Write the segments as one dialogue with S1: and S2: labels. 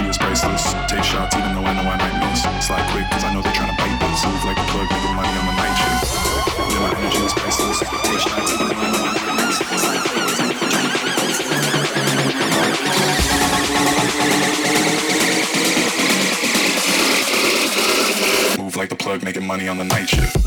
S1: energy is priceless. Take shots even though I know I might miss. Slide quick cause I know they're trying to bite this. Move like a plug, making money on the night shift. Yeah, my energy is priceless. Take shots even though I know I might miss. Slide quick I know they're trying bite this. Move like the plug, making money on the night shift.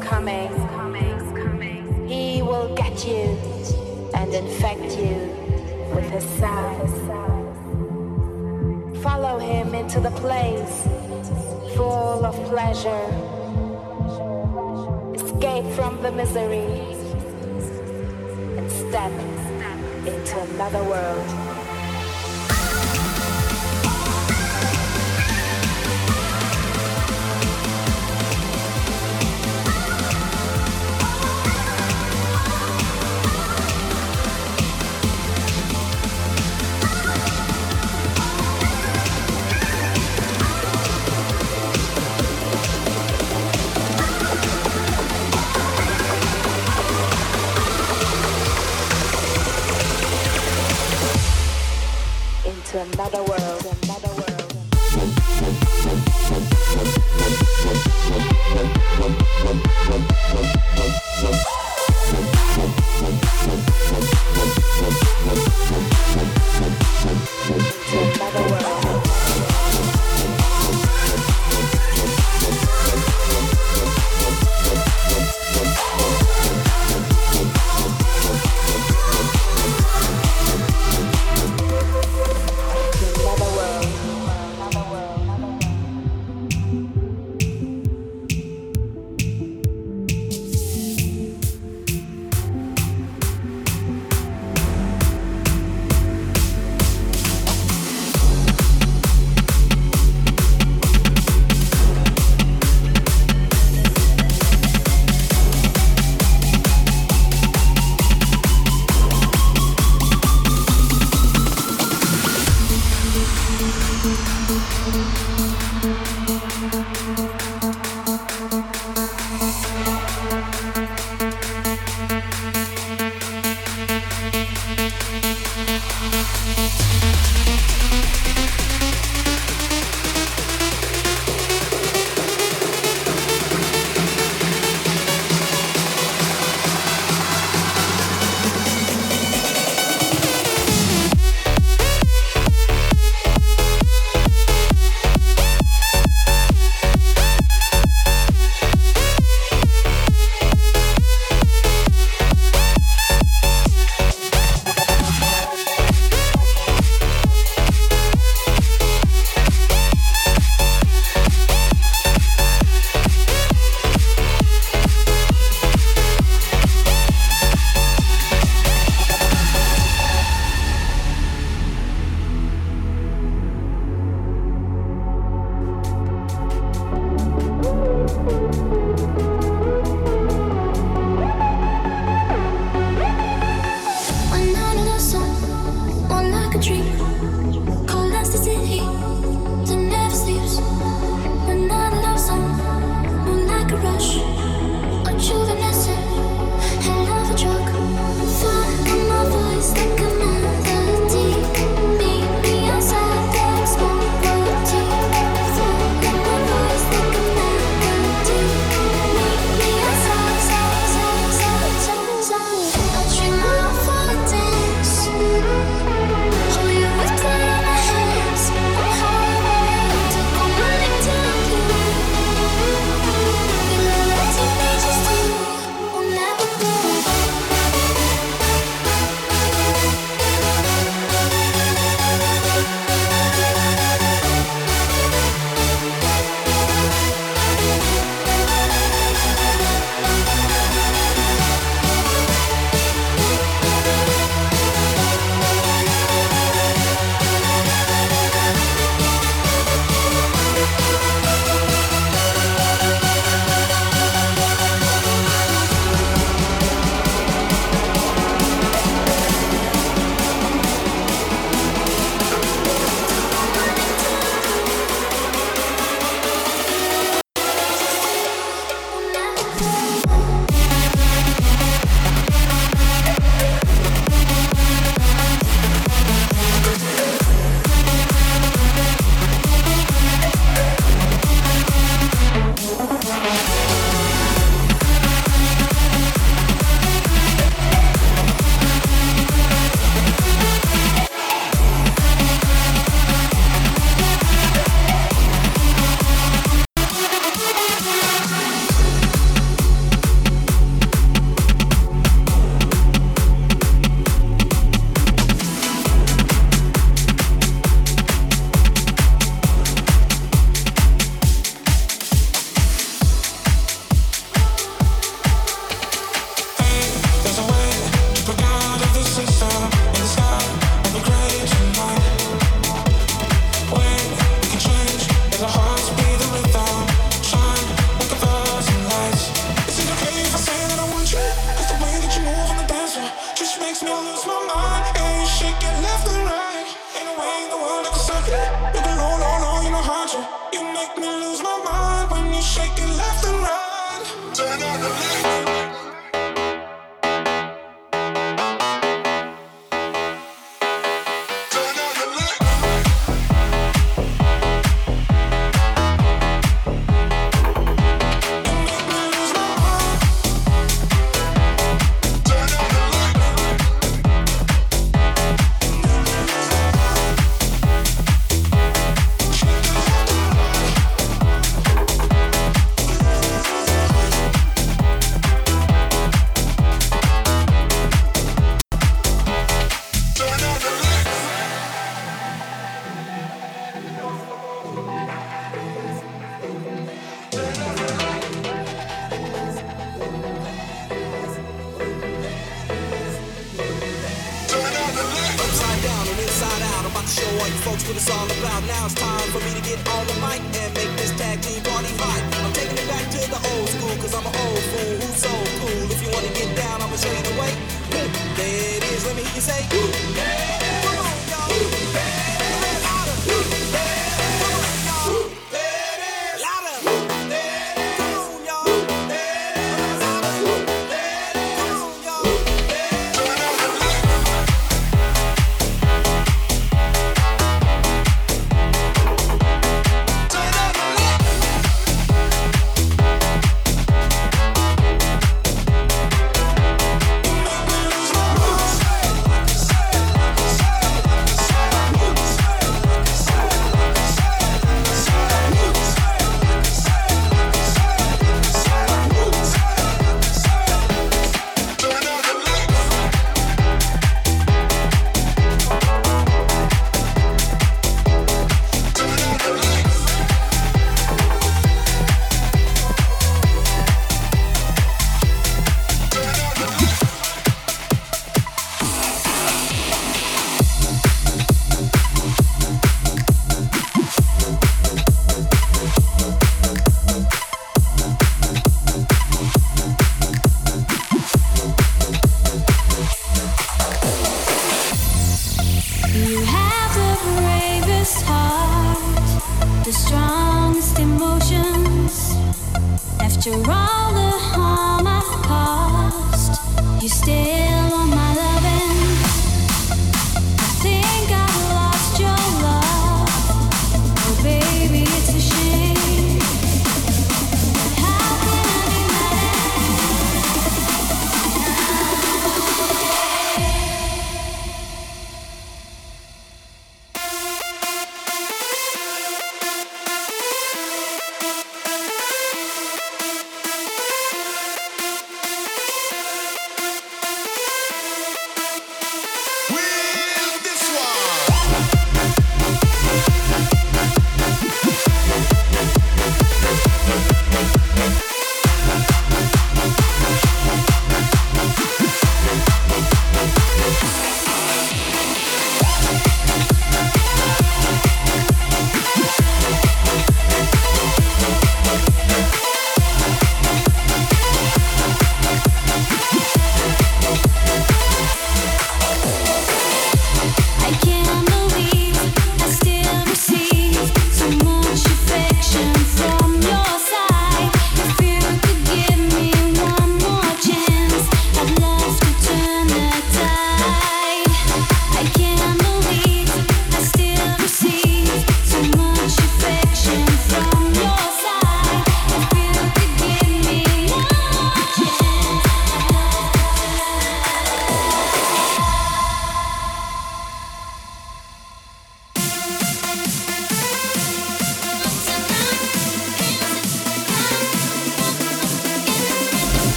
S2: Coming. He will get you and infect you with his sound. Follow him into the place full of pleasure. Escape from the misery and step into another world, another world.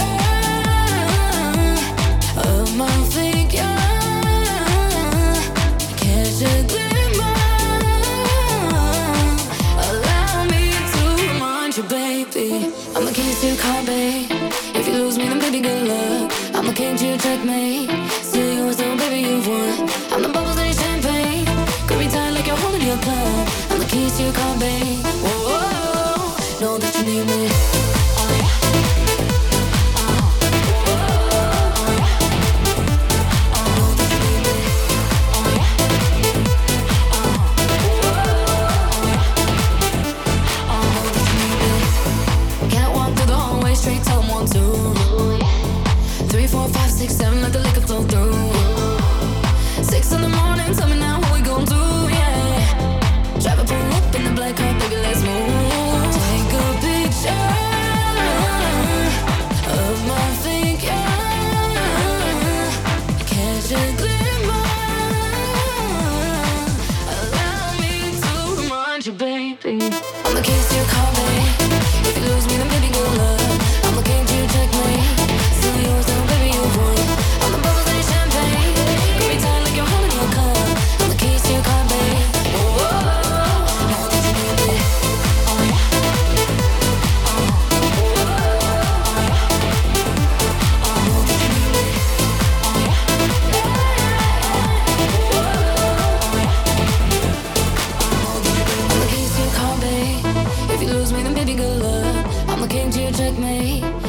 S3: Yeah.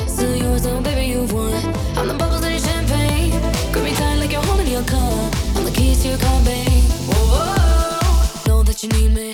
S3: Still yours, oh baby, you've won. I'm the bubbles in your champagne. Me tight like you're holding your cup. I'm the know that you need me.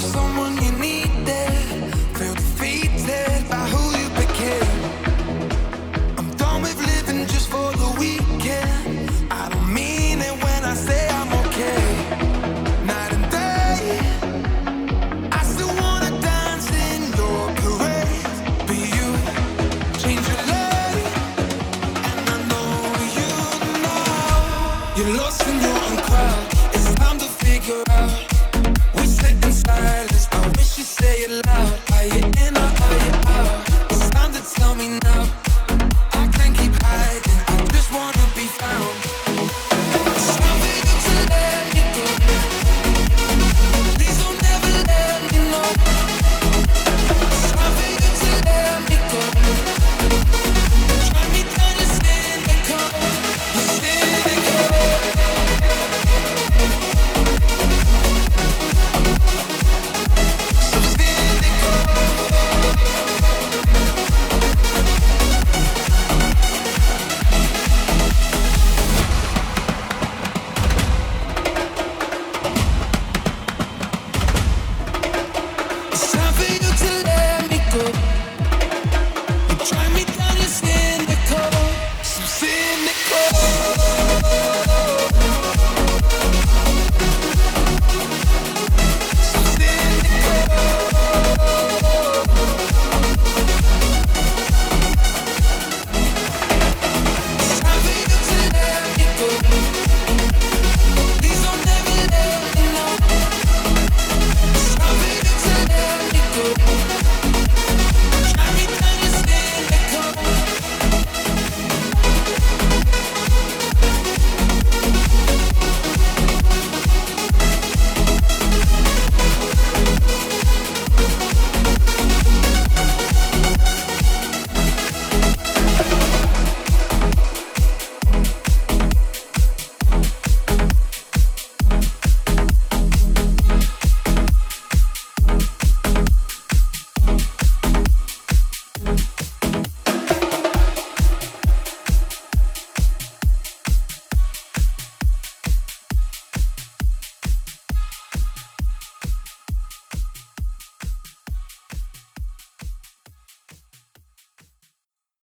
S4: someone